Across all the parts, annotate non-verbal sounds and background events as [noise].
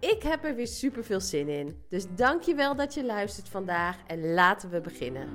Ik heb er weer super veel zin in. Dus dankjewel dat je luistert vandaag en laten we beginnen.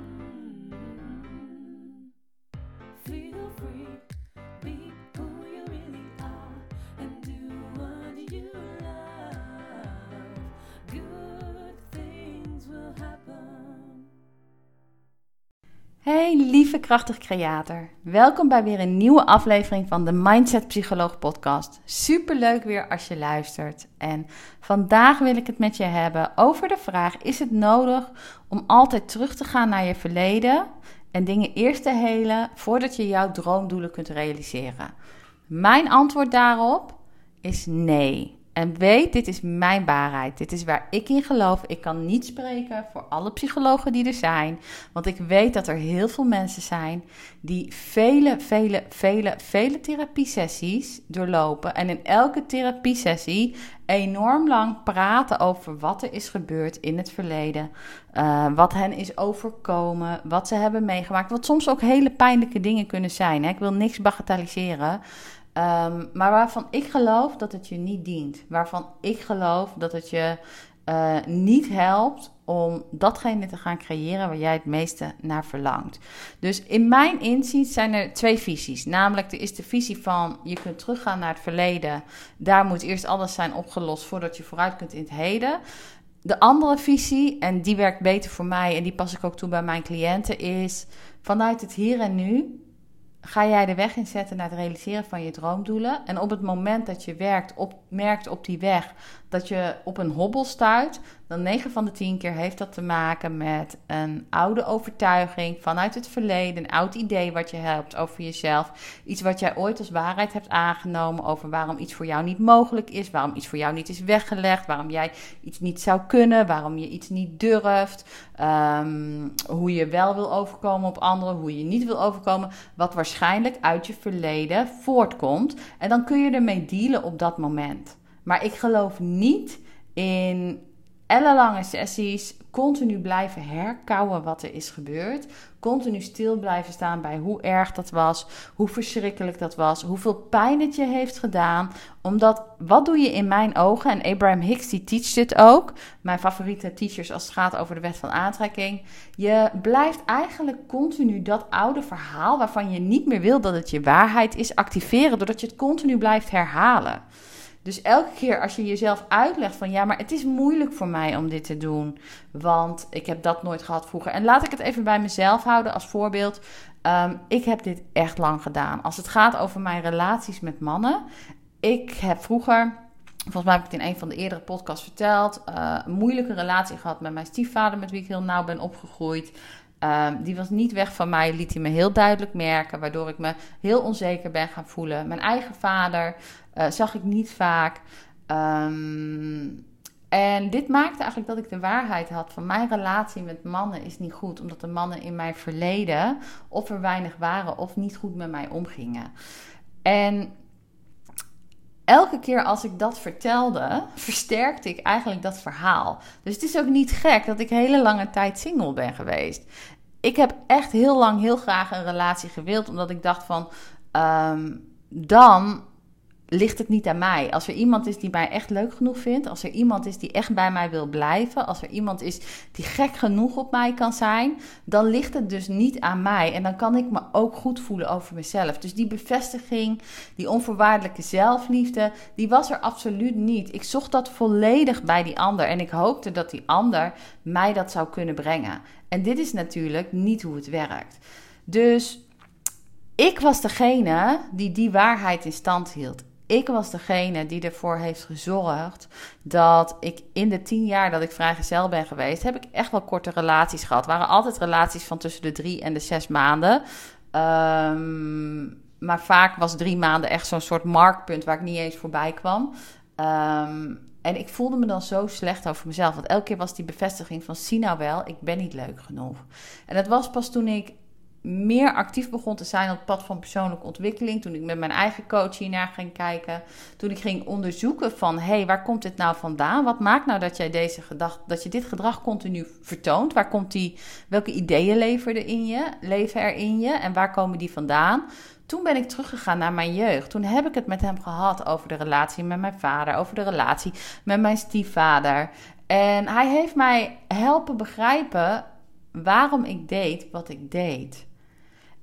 Hey lieve krachtig creator. Welkom bij weer een nieuwe aflevering van de Mindset Psycholoog podcast. Super leuk weer als je luistert. En vandaag wil ik het met je hebben over de vraag: is het nodig om altijd terug te gaan naar je verleden en dingen eerst te helen voordat je jouw droomdoelen kunt realiseren? Mijn antwoord daarop is nee. En weet, dit is mijn waarheid. Dit is waar ik in geloof. Ik kan niet spreken voor alle psychologen die er zijn. Want ik weet dat er heel veel mensen zijn die vele, vele, vele, vele therapiesessies doorlopen. En in elke therapiesessie enorm lang praten over wat er is gebeurd in het verleden. Uh, wat hen is overkomen. Wat ze hebben meegemaakt. Wat soms ook hele pijnlijke dingen kunnen zijn. Hè? Ik wil niks bagatelliseren. Um, maar waarvan ik geloof dat het je niet dient. Waarvan ik geloof dat het je uh, niet helpt om datgene te gaan creëren waar jij het meeste naar verlangt. Dus in mijn inziens zijn er twee visies. Namelijk, er is de visie van je kunt teruggaan naar het verleden. Daar moet eerst alles zijn opgelost voordat je vooruit kunt in het heden. De andere visie, en die werkt beter voor mij en die pas ik ook toe bij mijn cliënten, is vanuit het hier en nu ga jij de weg inzetten naar het realiseren van je droomdoelen. En op het moment dat je werkt op, merkt op die weg dat je op een hobbel stuit, dan 9 van de 10 keer heeft dat te maken met een oude overtuiging vanuit het verleden, een oud idee wat je hebt over jezelf, iets wat jij ooit als waarheid hebt aangenomen over waarom iets voor jou niet mogelijk is, waarom iets voor jou niet is weggelegd, waarom jij iets niet zou kunnen, waarom je iets niet durft, ehm, hoe je wel wil overkomen op anderen, hoe je niet wil overkomen, wat waarschijnlijk uit je verleden voortkomt. En dan kun je ermee dealen op dat moment. Maar ik geloof niet in ellenlange sessies continu blijven herkauwen wat er is gebeurd. Continu stil blijven staan bij hoe erg dat was, hoe verschrikkelijk dat was, hoeveel pijn het je heeft gedaan. Omdat, wat doe je in mijn ogen, en Abraham Hicks die teacht dit ook, mijn favoriete teachers als het gaat over de wet van aantrekking. Je blijft eigenlijk continu dat oude verhaal waarvan je niet meer wil dat het je waarheid is, activeren doordat je het continu blijft herhalen. Dus elke keer als je jezelf uitlegt van ja, maar het is moeilijk voor mij om dit te doen, want ik heb dat nooit gehad vroeger. En laat ik het even bij mezelf houden als voorbeeld. Um, ik heb dit echt lang gedaan. Als het gaat over mijn relaties met mannen. Ik heb vroeger, volgens mij heb ik het in een van de eerdere podcasts verteld, uh, een moeilijke relatie gehad met mijn stiefvader, met wie ik heel nauw ben opgegroeid. Um, die was niet weg van mij, liet hij me heel duidelijk merken, waardoor ik me heel onzeker ben gaan voelen. Mijn eigen vader uh, zag ik niet vaak. Um, en dit maakte eigenlijk dat ik de waarheid had van mijn relatie met mannen is niet goed, omdat de mannen in mijn verleden of er weinig waren of niet goed met mij omgingen. En elke keer als ik dat vertelde, versterkte ik eigenlijk dat verhaal. Dus het is ook niet gek dat ik hele lange tijd single ben geweest. Ik heb echt heel lang heel graag een relatie gewild, omdat ik dacht van, um, dan ligt het niet aan mij. Als er iemand is die mij echt leuk genoeg vindt, als er iemand is die echt bij mij wil blijven, als er iemand is die gek genoeg op mij kan zijn, dan ligt het dus niet aan mij. En dan kan ik me ook goed voelen over mezelf. Dus die bevestiging, die onvoorwaardelijke zelfliefde, die was er absoluut niet. Ik zocht dat volledig bij die ander en ik hoopte dat die ander mij dat zou kunnen brengen. En dit is natuurlijk niet hoe het werkt. Dus ik was degene die die waarheid in stand hield. Ik was degene die ervoor heeft gezorgd dat ik in de tien jaar dat ik vrijgezel ben geweest, heb ik echt wel korte relaties gehad. Waren altijd relaties van tussen de drie en de zes maanden. Ehm, maar vaak was drie maanden echt zo'n soort marktpunt waar ik niet eens voorbij kwam. Um, en ik voelde me dan zo slecht over mezelf. Want elke keer was die bevestiging van zie nou wel, ik ben niet leuk genoeg. En dat was pas toen ik meer actief begon te zijn op het pad van persoonlijke ontwikkeling. Toen ik met mijn eigen coach hiernaar ging kijken. Toen ik ging onderzoeken van, hé, hey, waar komt dit nou vandaan? Wat maakt nou dat jij deze gedachte, dat je dit gedrag continu vertoont? Waar komt die, welke ideeën leveren in je, leven er in je? En waar komen die vandaan? Toen ben ik teruggegaan naar mijn jeugd. Toen heb ik het met hem gehad over de relatie met mijn vader, over de relatie met mijn stiefvader. En hij heeft mij helpen begrijpen waarom ik deed wat ik deed.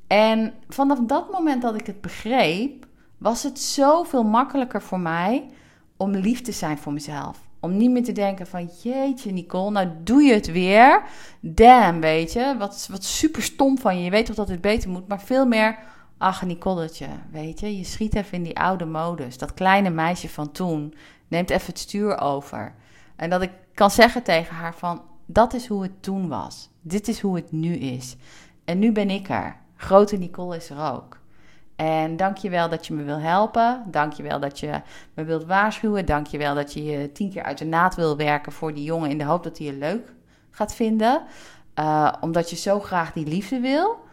En vanaf dat moment dat ik het begreep, was het zoveel makkelijker voor mij om lief te zijn voor mezelf. Om niet meer te denken van, jeetje Nicole, nou doe je het weer. Damn, weet je, wat, wat super stom van je. Je weet toch dat het beter moet, maar veel meer Ach, Nicoletje, weet je, je schiet even in die oude modus. Dat kleine meisje van toen neemt even het stuur over. En dat ik kan zeggen tegen haar van, dat is hoe het toen was. Dit is hoe het nu is. En nu ben ik er. Grote Nicole is er ook. En dank je wel dat je me wil helpen. Dank je wel dat je me wilt waarschuwen. Dank je wel dat je je tien keer uit de naad wil werken voor die jongen in de hoop dat hij je leuk gaat vinden. Uh, omdat je zo graag die liefde wil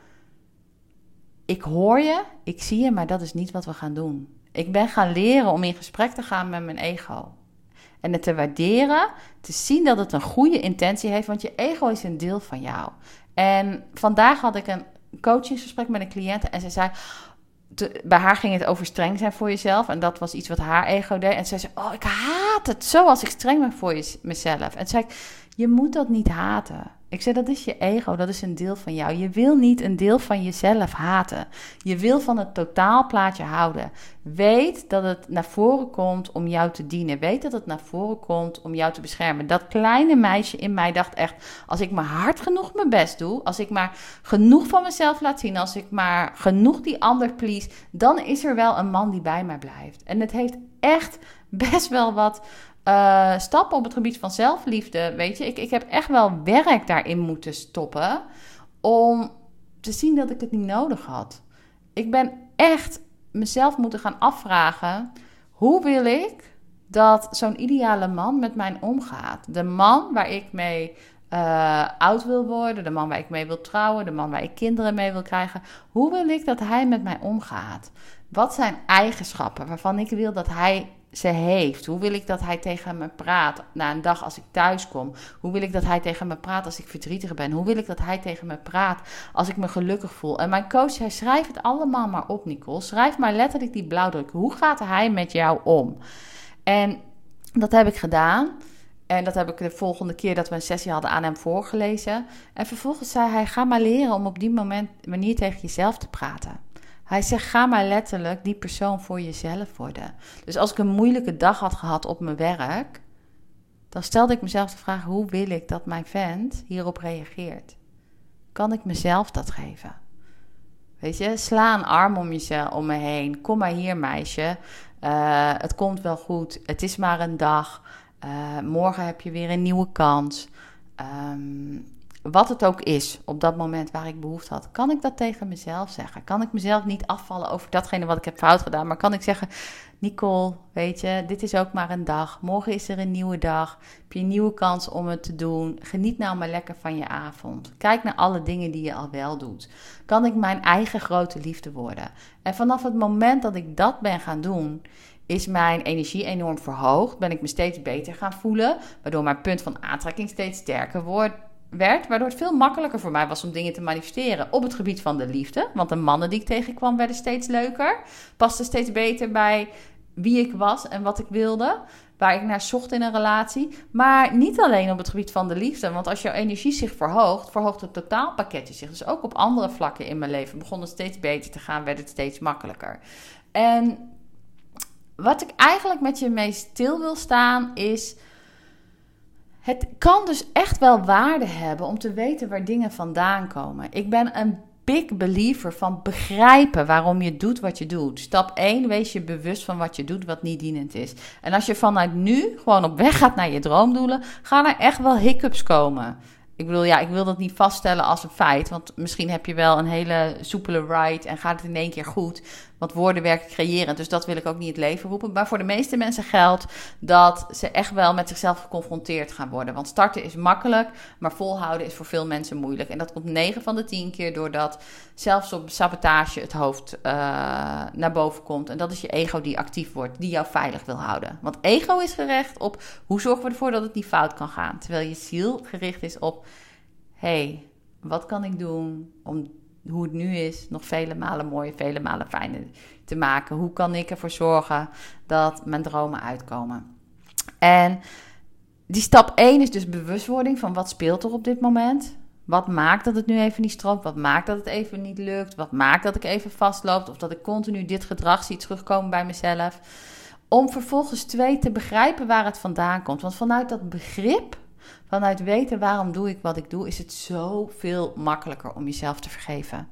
ik hoor je, ik zie je, maar dat is niet wat we gaan doen. Ik ben gaan leren om in gesprek te gaan met mijn ego. En het te waarderen, te zien dat het een goede intentie heeft, want je ego is een deel van jou. En vandaag had ik een coachingsgesprek met een cliënt en ze zei, bij haar ging het over streng zijn voor jezelf. En dat was iets wat haar ego deed. En zij zei, oh, ik haat het zo als ik streng ben voor je, mezelf. En zei je moet dat niet haten. Ik zei, dat is je ego, dat is een deel van jou. Je wil niet een deel van jezelf haten. Je wil van het totaalplaatje houden. Weet dat het naar voren komt om jou te dienen. Weet dat het naar voren komt om jou te beschermen. Dat kleine meisje in mij dacht echt, als ik maar hard genoeg mijn best doe, als ik maar genoeg van mezelf laat zien, als ik maar genoeg die ander please, dan is er wel een man die bij mij blijft. En het heeft echt best wel wat uh, stappen op het gebied van zelfliefde. Weet je, ik, ik heb echt wel werk daarin moeten stoppen. Om te zien dat ik het niet nodig had. Ik ben echt mezelf moeten gaan afvragen: hoe wil ik dat zo'n ideale man met mij omgaat? De man waar ik mee uh, oud wil worden, de man waar ik mee wil trouwen, de man waar ik kinderen mee wil krijgen. Hoe wil ik dat hij met mij omgaat? Wat zijn eigenschappen waarvan ik wil dat hij ze heeft? Hoe wil ik dat hij tegen me praat na een dag als ik thuis kom? Hoe wil ik dat hij tegen me praat als ik verdrietig ben? Hoe wil ik dat hij tegen me praat als ik me gelukkig voel? En mijn coach zei: schrijf het allemaal maar op, Nicole. Schrijf maar letterlijk die blauwdruk. Hoe gaat hij met jou om? En dat heb ik gedaan. En dat heb ik de volgende keer dat we een sessie hadden aan hem voorgelezen. En vervolgens zei hij: Ga maar leren om op die moment, manier tegen jezelf te praten. Hij zegt: ga maar letterlijk die persoon voor jezelf worden. Dus als ik een moeilijke dag had gehad op mijn werk, dan stelde ik mezelf de vraag: hoe wil ik dat mijn vent hierop reageert? Kan ik mezelf dat geven? Weet je, sla een arm om jezelf om me heen. Kom maar hier, meisje. Uh, het komt wel goed. Het is maar een dag. Uh, morgen heb je weer een nieuwe kans. Um, wat het ook is op dat moment waar ik behoefte had, kan ik dat tegen mezelf zeggen? Kan ik mezelf niet afvallen over datgene wat ik heb fout gedaan, maar kan ik zeggen: Nicole, weet je, dit is ook maar een dag. Morgen is er een nieuwe dag. Heb je een nieuwe kans om het te doen. Geniet nou maar lekker van je avond. Kijk naar alle dingen die je al wel doet. Kan ik mijn eigen grote liefde worden? En vanaf het moment dat ik dat ben gaan doen, is mijn energie enorm verhoogd. Ben ik me steeds beter gaan voelen, waardoor mijn punt van aantrekking steeds sterker wordt werd, waardoor het veel makkelijker voor mij was om dingen te manifesteren op het gebied van de liefde. Want de mannen die ik tegenkwam werden steeds leuker, pasten steeds beter bij wie ik was en wat ik wilde, waar ik naar zocht in een relatie. Maar niet alleen op het gebied van de liefde, want als jouw energie zich verhoogt, verhoogt het totaalpakketje zich. Dus ook op andere vlakken in mijn leven begon het steeds beter te gaan, werd het steeds makkelijker. En wat ik eigenlijk met je mee stil wil staan is het kan dus echt wel waarde hebben om te weten waar dingen vandaan komen. Ik ben een big believer van begrijpen waarom je doet wat je doet. Stap 1, wees je bewust van wat je doet wat niet dienend is. En als je vanuit nu gewoon op weg gaat naar je droomdoelen, gaan er echt wel hiccups komen. Ik bedoel, ja, ik wil dat niet vaststellen als een feit. Want misschien heb je wel een hele soepele ride en gaat het in één keer goed. Want woorden werken creëren. Dus dat wil ik ook niet het leven roepen. Maar voor de meeste mensen geldt dat ze echt wel met zichzelf geconfronteerd gaan worden. Want starten is makkelijk, maar volhouden is voor veel mensen moeilijk. En dat komt 9 van de 10 keer doordat zelfs op sabotage het hoofd uh, naar boven komt. En dat is je ego die actief wordt, die jou veilig wil houden. Want ego is gericht op hoe zorgen we ervoor dat het niet fout kan gaan. Terwijl je ziel gericht is op: hey, wat kan ik doen om hoe het nu is nog vele malen mooier, vele malen fijner te maken. Hoe kan ik ervoor zorgen dat mijn dromen uitkomen? En die stap 1 is dus bewustwording van wat speelt er op dit moment. Wat maakt dat het nu even niet stroomt? Wat maakt dat het even niet lukt? Wat maakt dat ik even vastloop? Of dat ik continu dit gedrag zie terugkomen bij mezelf? Om vervolgens twee te begrijpen waar het vandaan komt. Want vanuit dat begrip Vanuit weten waarom doe ik wat ik doe, is het zoveel makkelijker om jezelf te vergeven.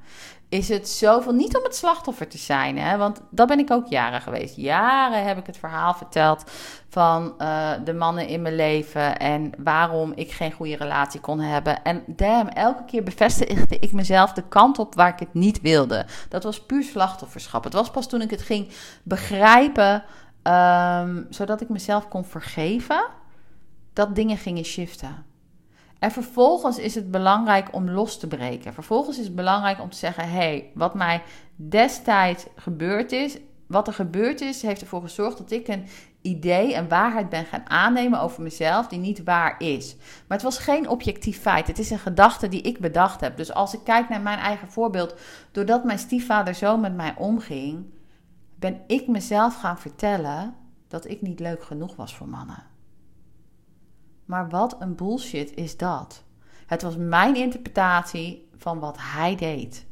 Is het zoveel, niet om het slachtoffer te zijn, hè? want dat ben ik ook jaren geweest. Jaren heb ik het verhaal verteld van uh, de mannen in mijn leven en waarom ik geen goede relatie kon hebben. En damn, elke keer bevestigde ik mezelf de kant op waar ik het niet wilde. Dat was puur slachtofferschap. Het was pas toen ik het ging begrijpen, um, zodat ik mezelf kon vergeven dat dingen gingen shiften. En vervolgens is het belangrijk om los te breken. Vervolgens is het belangrijk om te zeggen: hé, hey, wat mij destijds gebeurd is, wat er gebeurd is, heeft ervoor gezorgd dat ik een idee, een waarheid ben gaan aannemen over mezelf die niet waar is. Maar het was geen objectief feit. Het is een gedachte die ik bedacht heb. Dus als ik kijk naar mijn eigen voorbeeld, doordat mijn stiefvader zo met mij omging, ben ik mezelf gaan vertellen dat ik niet leuk genoeg was voor mannen. Maar wat een bullshit is dat? Het was mijn interpretatie van wat hij deed.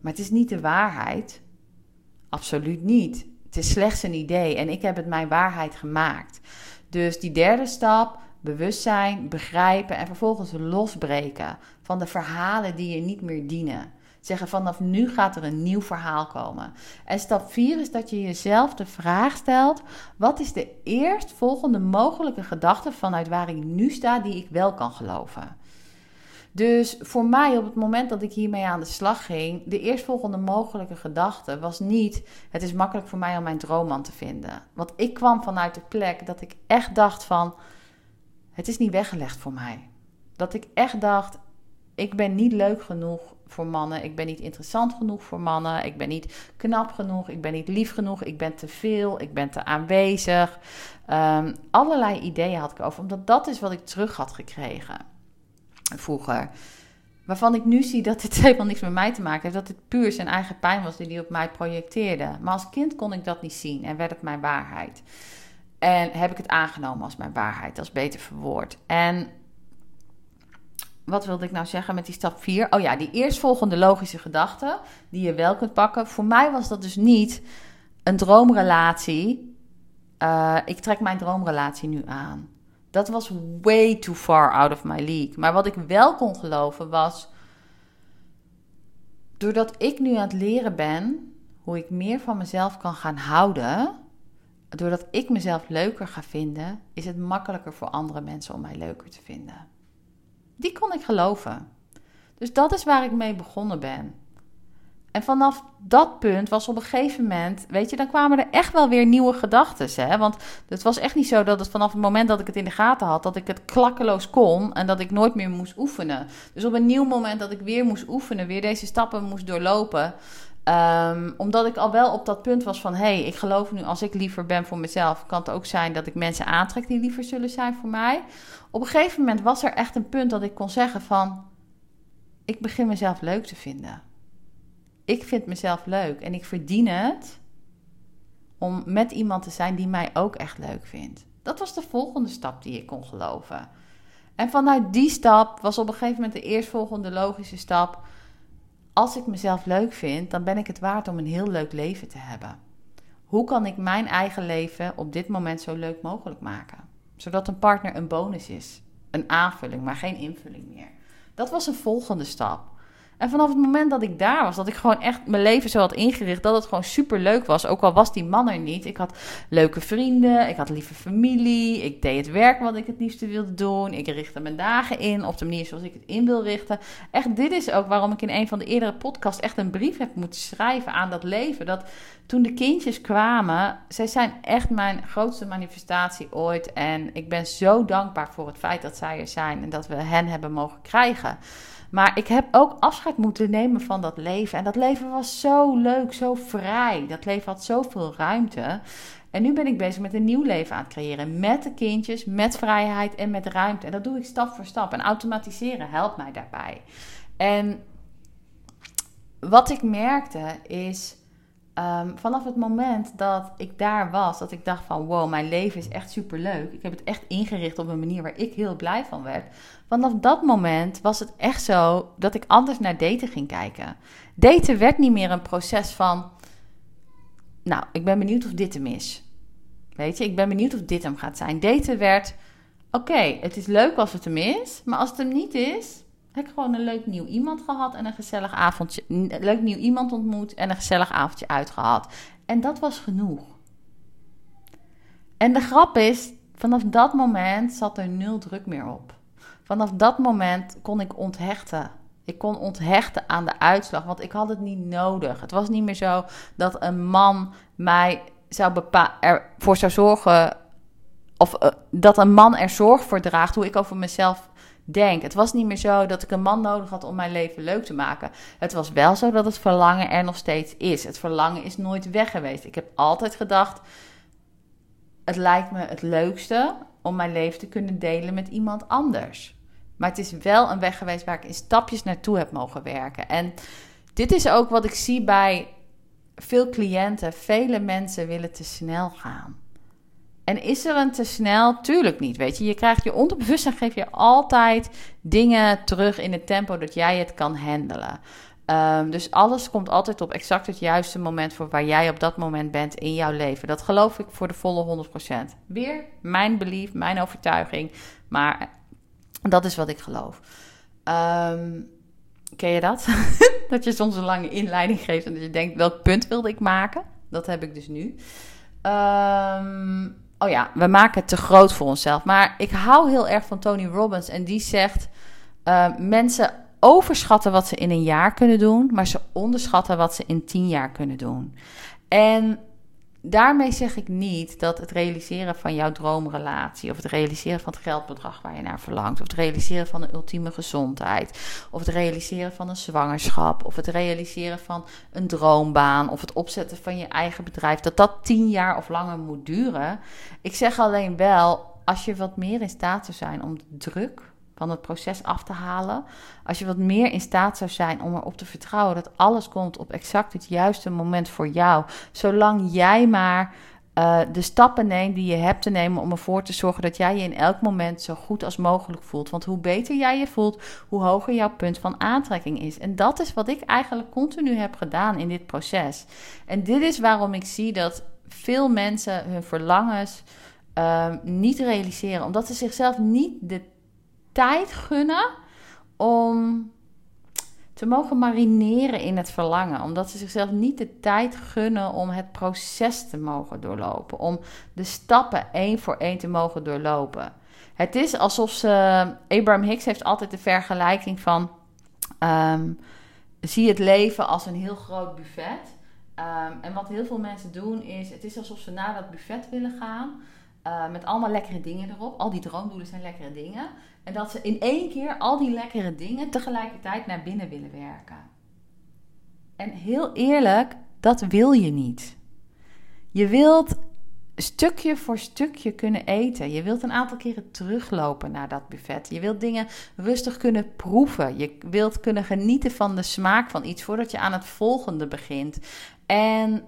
Maar het is niet de waarheid. Absoluut niet. Het is slechts een idee en ik heb het mijn waarheid gemaakt. Dus die derde stap, bewustzijn, begrijpen en vervolgens losbreken van de verhalen die je niet meer dienen. Zeggen vanaf nu gaat er een nieuw verhaal komen. En stap 4 is dat je jezelf de vraag stelt: wat is de eerstvolgende mogelijke gedachte vanuit waar ik nu sta die ik wel kan geloven? Dus voor mij op het moment dat ik hiermee aan de slag ging, de eerstvolgende mogelijke gedachte was niet: het is makkelijk voor mij om mijn droomman te vinden. Want ik kwam vanuit de plek dat ik echt dacht van: het is niet weggelegd voor mij. Dat ik echt dacht: ik ben niet leuk genoeg voor mannen. Ik ben niet interessant genoeg voor mannen. Ik ben niet knap genoeg. Ik ben niet lief genoeg. Ik ben te veel. Ik ben te aanwezig. Um, allerlei ideeën had ik over. Omdat dat is wat ik terug had gekregen vroeger. Waarvan ik nu zie dat dit [laughs] helemaal niks met mij te maken heeft. Dat het puur zijn eigen pijn was die hij op mij projecteerde. Maar als kind kon ik dat niet zien en werd het mijn waarheid. En heb ik het aangenomen als mijn waarheid. Is beter verwoord. En wat wilde ik nou zeggen met die stap 4? Oh ja, die eerstvolgende logische gedachte die je wel kunt pakken. Voor mij was dat dus niet een droomrelatie. Uh, ik trek mijn droomrelatie nu aan. Dat was way too far out of my league. Maar wat ik wel kon geloven was. Doordat ik nu aan het leren ben hoe ik meer van mezelf kan gaan houden. Doordat ik mezelf leuker ga vinden, is het makkelijker voor andere mensen om mij leuker te vinden. Die kon ik geloven. Dus dat is waar ik mee begonnen ben. En vanaf dat punt was op een gegeven moment, weet je, dan kwamen er echt wel weer nieuwe gedachten. Want het was echt niet zo dat het vanaf het moment dat ik het in de gaten had, dat ik het klakkeloos kon en dat ik nooit meer moest oefenen. Dus op een nieuw moment dat ik weer moest oefenen, weer deze stappen moest doorlopen. Um, omdat ik al wel op dat punt was van: hé, hey, ik geloof nu als ik liever ben voor mezelf, kan het ook zijn dat ik mensen aantrek die liever zullen zijn voor mij. Op een gegeven moment was er echt een punt dat ik kon zeggen van, ik begin mezelf leuk te vinden. Ik vind mezelf leuk en ik verdien het om met iemand te zijn die mij ook echt leuk vindt. Dat was de volgende stap die ik kon geloven. En vanuit die stap was op een gegeven moment de eerstvolgende logische stap. Als ik mezelf leuk vind, dan ben ik het waard om een heel leuk leven te hebben. Hoe kan ik mijn eigen leven op dit moment zo leuk mogelijk maken? zodat een partner een bonus is. Een aanvulling, maar geen invulling meer. Dat was een volgende stap. En vanaf het moment dat ik daar was, dat ik gewoon echt mijn leven zo had ingericht, dat het gewoon super leuk was. Ook al was die man er niet. Ik had leuke vrienden, ik had lieve familie, ik deed het werk wat ik het liefste wilde doen. Ik richtte mijn dagen in op de manier zoals ik het in wil richten. Echt, dit is ook waarom ik in een van de eerdere podcasts echt een brief heb moeten schrijven aan dat leven. Dat toen de kindjes kwamen, zij zijn echt mijn grootste manifestatie ooit. En ik ben zo dankbaar voor het feit dat zij er zijn en dat we hen hebben mogen krijgen. Maar ik heb ook afscheid moeten nemen van dat leven. En dat leven was zo leuk, zo vrij. Dat leven had zoveel ruimte. En nu ben ik bezig met een nieuw leven aan het creëren. Met de kindjes, met vrijheid en met ruimte. En dat doe ik stap voor stap. En automatiseren helpt mij daarbij. En wat ik merkte is. Ehm, vanaf het moment dat ik daar was, dat ik dacht van wow, mijn leven is echt super leuk. Ik heb het echt ingericht op een manier waar ik heel blij van werd. Vanaf dat moment was het echt zo dat ik anders naar daten ging kijken. Daten werd niet meer een proces van, nou, ik ben benieuwd of dit hem is. Weet je, ik ben benieuwd of dit hem gaat zijn. Daten werd, oké, het is leuk als het hem is, maar als het hem niet is, heb ik gewoon een leuk nieuw iemand gehad en een gezellig avondje, leuk nieuw iemand ontmoet en een gezellig avondje uitgehad. En dat was genoeg. En de grap is, vanaf dat moment zat er nul druk meer op. Vanaf dat moment kon ik onthechten. Ik kon onthechten aan de uitslag, want ik had het niet nodig. Het was niet meer zo dat een man mij zou ervoor zou zorgen. Of uh, dat een man er zorg voor draagt hoe ik over mezelf denk. Het was niet meer zo dat ik een man nodig had om mijn leven leuk te maken. Het was wel zo dat het verlangen er nog steeds is. Het verlangen is nooit weg geweest. Ik heb altijd gedacht: het lijkt me het leukste om mijn leven te kunnen delen met iemand anders. Maar het is wel een weg geweest waar ik in stapjes naartoe heb mogen werken. En dit is ook wat ik zie bij veel cliënten. Vele mensen willen te snel gaan. En is er een te snel? Tuurlijk niet. Weet je, je krijgt je onderbewustzijn geef je altijd dingen terug in het tempo dat jij het kan handelen. Um, dus alles komt altijd op exact het juiste moment voor waar jij op dat moment bent in jouw leven. Dat geloof ik voor de volle 100%. Weer mijn belief, mijn overtuiging. Maar dat is wat ik geloof. Um, ken je dat? [laughs] dat je soms een lange inleiding geeft en dat je denkt, welk punt wilde ik maken? Dat heb ik dus nu. Um, oh ja, we maken het te groot voor onszelf. Maar ik hou heel erg van Tony Robbins en die zegt, uh, mensen overschatten wat ze in een jaar kunnen doen, maar ze onderschatten wat ze in tien jaar kunnen doen. En daarmee zeg ik niet dat het realiseren van jouw droomrelatie, of het realiseren van het geldbedrag waar je naar verlangt, of het realiseren van een ultieme gezondheid, of het realiseren van een zwangerschap, of het realiseren van een droombaan, of het opzetten van je eigen bedrijf, dat dat tien jaar of langer moet duren. Ik zeg alleen wel, als je wat meer in staat zou zijn om de druk van het proces af te halen. Als je wat meer in staat zou zijn om erop te vertrouwen dat alles komt op exact het juiste moment voor jou. Zolang jij maar uh, de stappen neemt die je hebt te nemen om ervoor te zorgen dat jij je in elk moment zo goed als mogelijk voelt. Want hoe beter jij je voelt, hoe hoger jouw punt van aantrekking is. En dat is wat ik eigenlijk continu heb gedaan in dit proces. En dit is waarom ik zie dat veel mensen hun verlangens uh, niet realiseren, omdat ze zichzelf niet de tijd gunnen om te mogen marineren in het verlangen. Omdat ze zichzelf niet de tijd gunnen om het proces te mogen doorlopen. Om de stappen één voor één te mogen doorlopen. Het is alsof ze. Abraham Hicks heeft altijd de vergelijking van. Um, zie het leven als een heel groot buffet. Um, en wat heel veel mensen doen is: het is alsof ze naar dat buffet willen gaan. Uh, met allemaal lekkere dingen erop. Al die droomdoelen zijn lekkere dingen. En dat ze in één keer al die lekkere dingen tegelijkertijd naar binnen willen werken. En heel eerlijk, dat wil je niet. Je wilt stukje voor stukje kunnen eten. Je wilt een aantal keren teruglopen naar dat buffet. Je wilt dingen rustig kunnen proeven. Je wilt kunnen genieten van de smaak van iets voordat je aan het volgende begint. En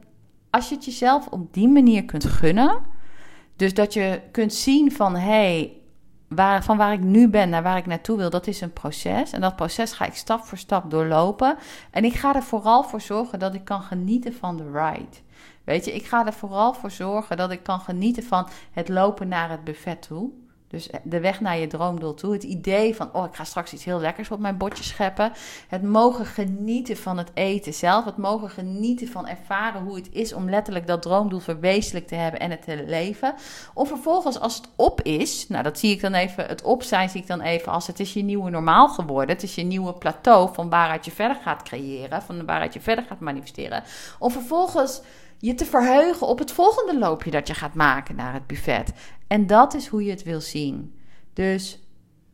als je het jezelf op die manier kunt gunnen, dus dat je kunt zien van hé, hey, waar, van waar ik nu ben naar waar ik naartoe wil, dat is een proces. En dat proces ga ik stap voor stap doorlopen. En ik ga er vooral voor zorgen dat ik kan genieten van de ride. Weet je, ik ga er vooral voor zorgen dat ik kan genieten van het lopen naar het buffet toe. Dus de weg naar je droomdoel toe. Het idee van, oh, ik ga straks iets heel lekkers op mijn bordje scheppen. Het mogen genieten van het eten zelf. Het mogen genieten van ervaren hoe het is om letterlijk dat droomdoel verwezenlijk te hebben en het te leven. Om vervolgens, als het op is, nou dat zie ik dan even, het op zijn zie ik dan even als het is je nieuwe normaal geworden. Het is je nieuwe plateau van waaruit je verder gaat creëren, van waaruit je verder gaat manifesteren. Om vervolgens je te verheugen op het volgende loopje dat je gaat maken naar het buffet. En dat is hoe je het wil zien. Dus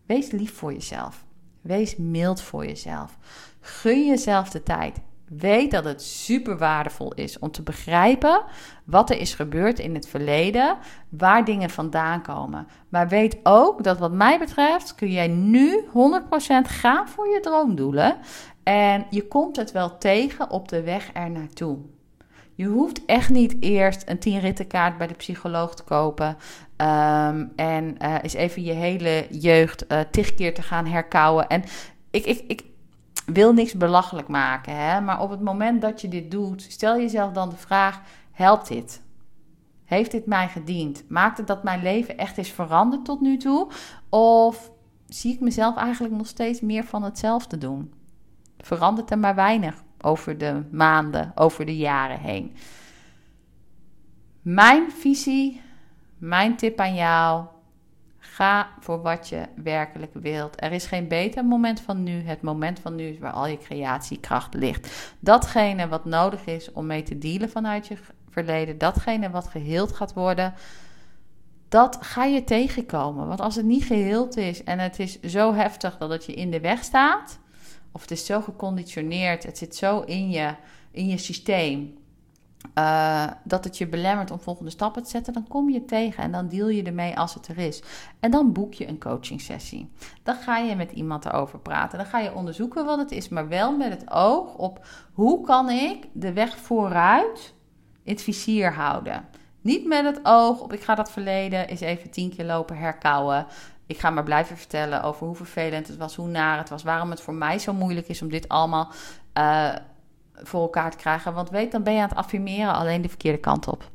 wees lief voor jezelf. Wees mild voor jezelf. Gun jezelf de tijd. Weet dat het super waardevol is om te begrijpen wat er is gebeurd in het verleden, waar dingen vandaan komen. Maar weet ook dat wat mij betreft kun jij nu 100% gaan voor je droomdoelen en je komt het wel tegen op de weg er naartoe. Je hoeft echt niet eerst een 10 rittenkaart bij de psycholoog te kopen. Um, en uh, eens even je hele jeugd uh, tig keer te gaan herkouwen. En ik, ik, ik wil niks belachelijk maken. Hè? Maar op het moment dat je dit doet, stel jezelf dan de vraag: helpt dit? Heeft dit mij gediend? Maakt het dat mijn leven echt is veranderd tot nu toe? Of zie ik mezelf eigenlijk nog steeds meer van hetzelfde doen? Verandert er maar weinig over de maanden, over de jaren heen. Mijn visie, mijn tip aan jou. Ga voor wat je werkelijk wilt. Er is geen beter moment van nu. Het moment van nu is waar al je creatiekracht ligt. Datgene wat nodig is om mee te dealen vanuit je verleden, datgene wat geheeld gaat worden, dat ga je tegenkomen. Want als het niet geheeld is en het is zo heftig dat het je in de weg staat, of het is zo geconditioneerd, het zit zo in je, in je systeem, uh, dat het je belemmert om volgende stappen te zetten, dan kom je tegen en dan deal je ermee als het er is. En dan boek je een coaching sessie. Dan ga je met iemand erover praten. Dan ga je onderzoeken wat het is, maar wel met het oog op hoe kan ik de weg vooruit in het vizier houden. Niet met het oog op ik ga dat verleden eens even tien keer lopen herkauwen ik ga maar blijven vertellen over hoe vervelend het was, hoe naar het was, waarom het voor mij zo moeilijk is om dit allemaal uh, voor elkaar te krijgen. Want weet, dan ben je aan het affirmeren alleen de verkeerde kant op.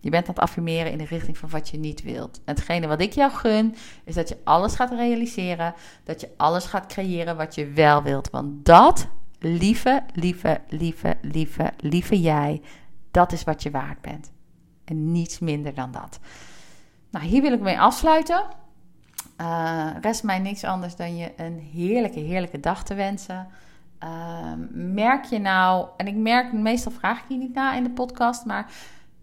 Je bent aan het affirmeren in de richting van wat je niet wilt. En hetgene wat ik jou gun, is dat je alles gaat realiseren. Dat je alles gaat creëren wat je wel wilt. Want dat, lieve, lieve, lieve, lieve, lieve jij, dat is wat je waard bent. En niets minder dan dat. Nou, hier wil ik mee afsluiten. Uh, rest mij niks anders dan je een heerlijke, heerlijke dag te wensen. Uh, merk je nou, en ik merk, meestal vraag ik je niet na in de podcast, maar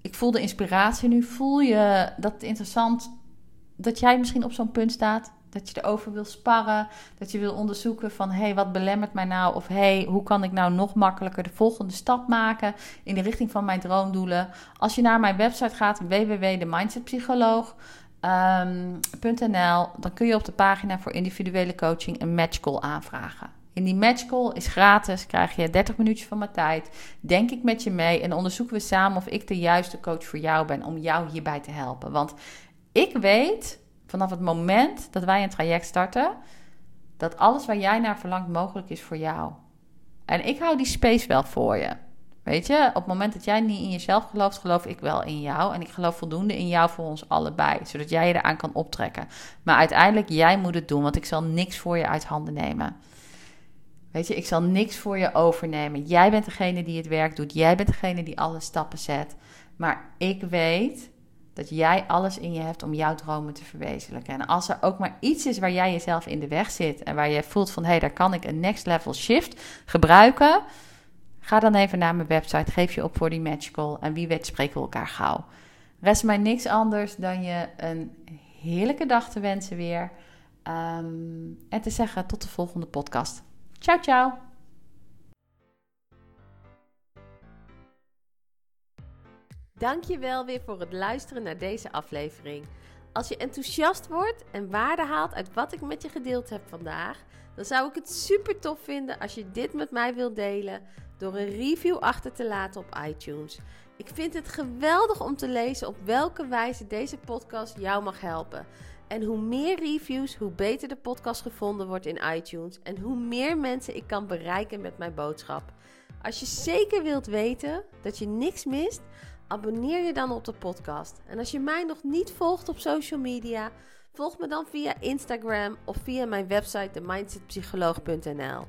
ik voel de inspiratie nu. Voel je dat het interessant dat jij misschien op zo'n punt staat? Dat je erover wil sparren, dat je wil onderzoeken van hé, hey, wat belemmert mij nou? Of hé, hey, hoe kan ik nou nog makkelijker de volgende stap maken in de richting van mijn droomdoelen? Als je naar mijn website gaat, www.demindsetpsycholoog, um, dan kun je op de pagina voor individuele coaching een matchcall aanvragen. In die matchcall is gratis, krijg je 30 minuutjes van mijn tijd. Denk ik met je mee en onderzoeken we samen of ik de juiste coach voor jou ben om jou hierbij te helpen. Want ik weet vanaf het moment dat wij een traject starten, dat alles waar jij naar verlangt mogelijk is voor jou. En ik hou die space wel voor je. Weet je, op het moment dat jij niet in jezelf gelooft, geloof ik wel in jou. En ik geloof voldoende in jou voor ons allebei. Zodat jij je eraan kan optrekken. Maar uiteindelijk, jij moet het doen, want ik zal niks voor je uit handen nemen. Weet je, ik zal niks voor je overnemen. Jij bent degene die het werk doet. Jij bent degene die alle stappen zet. Maar ik weet dat jij alles in je hebt om jouw dromen te verwezenlijken. En als er ook maar iets is waar jij jezelf in de weg zit en waar je voelt van hé, hey, daar kan ik een next level shift gebruiken Ga dan even naar mijn website, geef je op voor die matchcall en wie weet spreken we elkaar gauw. Rest mij niks anders dan je een heerlijke dag te wensen weer. Ehm, en te zeggen tot de volgende podcast. Ciao, ciao. Dankjewel weer voor het luisteren naar deze aflevering. Als je enthousiast wordt en waarde haalt uit wat ik met je gedeeld heb vandaag, dan zou ik het super tof vinden als je dit met mij wilt delen door een review achter te laten op iTunes. Ik vind het geweldig om te lezen op welke wijze deze podcast jou mag helpen. En hoe meer reviews, hoe beter de podcast gevonden wordt in iTunes en hoe meer mensen ik kan bereiken met mijn boodschap. Als je zeker wilt weten dat je niks mist, abonneer je dan op de podcast. En als je mij nog niet volgt op social media, Volg me dan via Instagram of via mijn website themindsetpsycholoog.nl.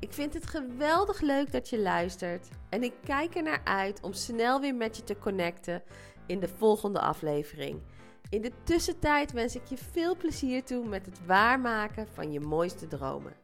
Ik vind het geweldig leuk dat je luistert en ik kijk er naar uit om snel weer met je te connecten in de volgende aflevering. In de tussentijd wens ik je veel plezier toe met het waarmaken van je mooiste dromen.